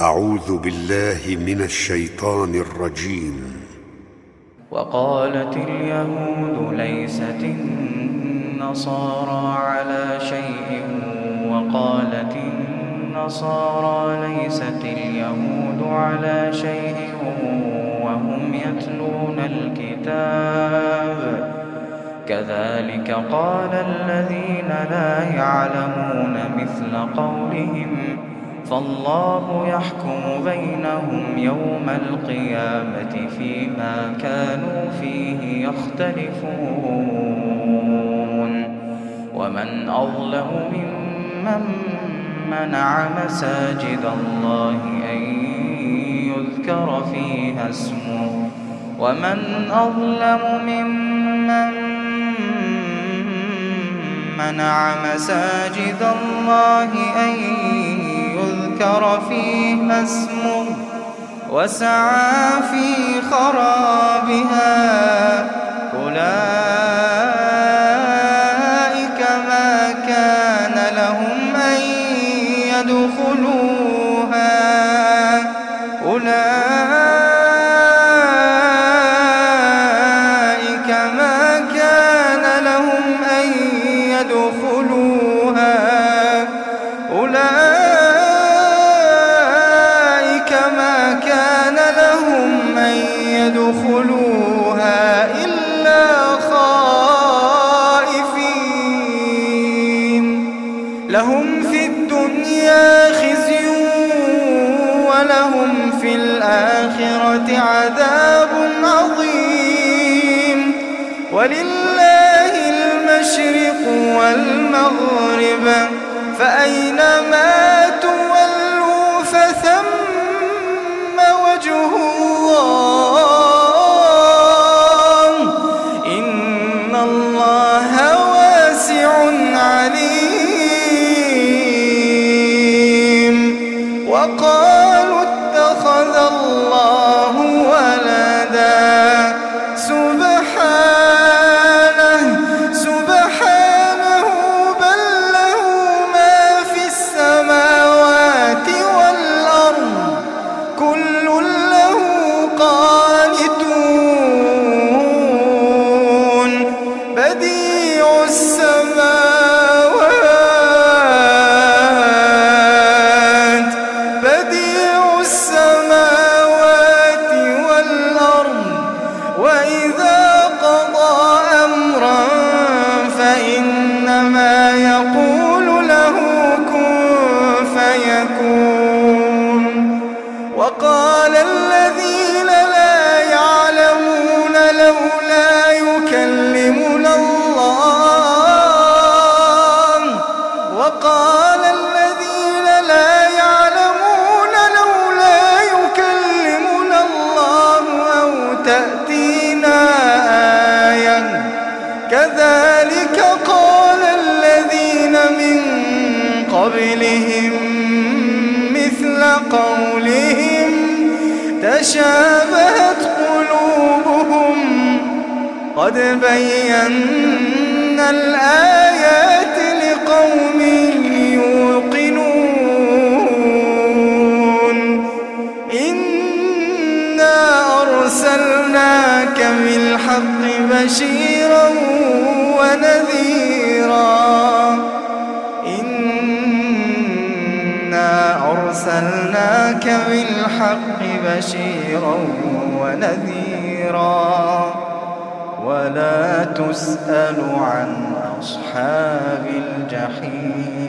أعوذ بالله من الشيطان الرجيم. وقالت اليهود ليست النصارى على شيء وقالت النصارى ليست اليهود على شيء وهم يتلون الكتاب. كذلك قال الذين لا يعلمون مثل قولهم فالله يحكم بينهم يوم القيامة فيما كانوا فيه يختلفون. ومن أظلم ممن منع مساجد الله أن يذكر فيها اسمه. ومن أظلم ممن منع مساجد الله أن يذكر فيها اسمه وسعى في خرابها أولئك ما كان لهم أن يدخلوها أولئك ما كان لهم أن يدخلوها يدخلوها إلا خائفين. لهم في الدنيا خزي ولهم في الآخرة عذاب عظيم. ولله المشرق والمغرب فأينما وقالوا اتخذ الله ولدا. سبحانه سبحانه بل له ما في السماوات والأرض. كل له قانتون. بديع السماوات يقول له كن فيكون. وقال الذين لا يعلمون لولا يكلمنا الله. وقال الذين لا يعلمون لولا يكلمنا الله أو تأتي كذلك قال من قبلهم مثل قولهم تشابهت قلوبهم. قد بينا الآيات لقوم يوقنون. إنا أرسلناك بالحق بشيرا بشيرا ونذيرا ولا تسأل عن أصحاب الجحيم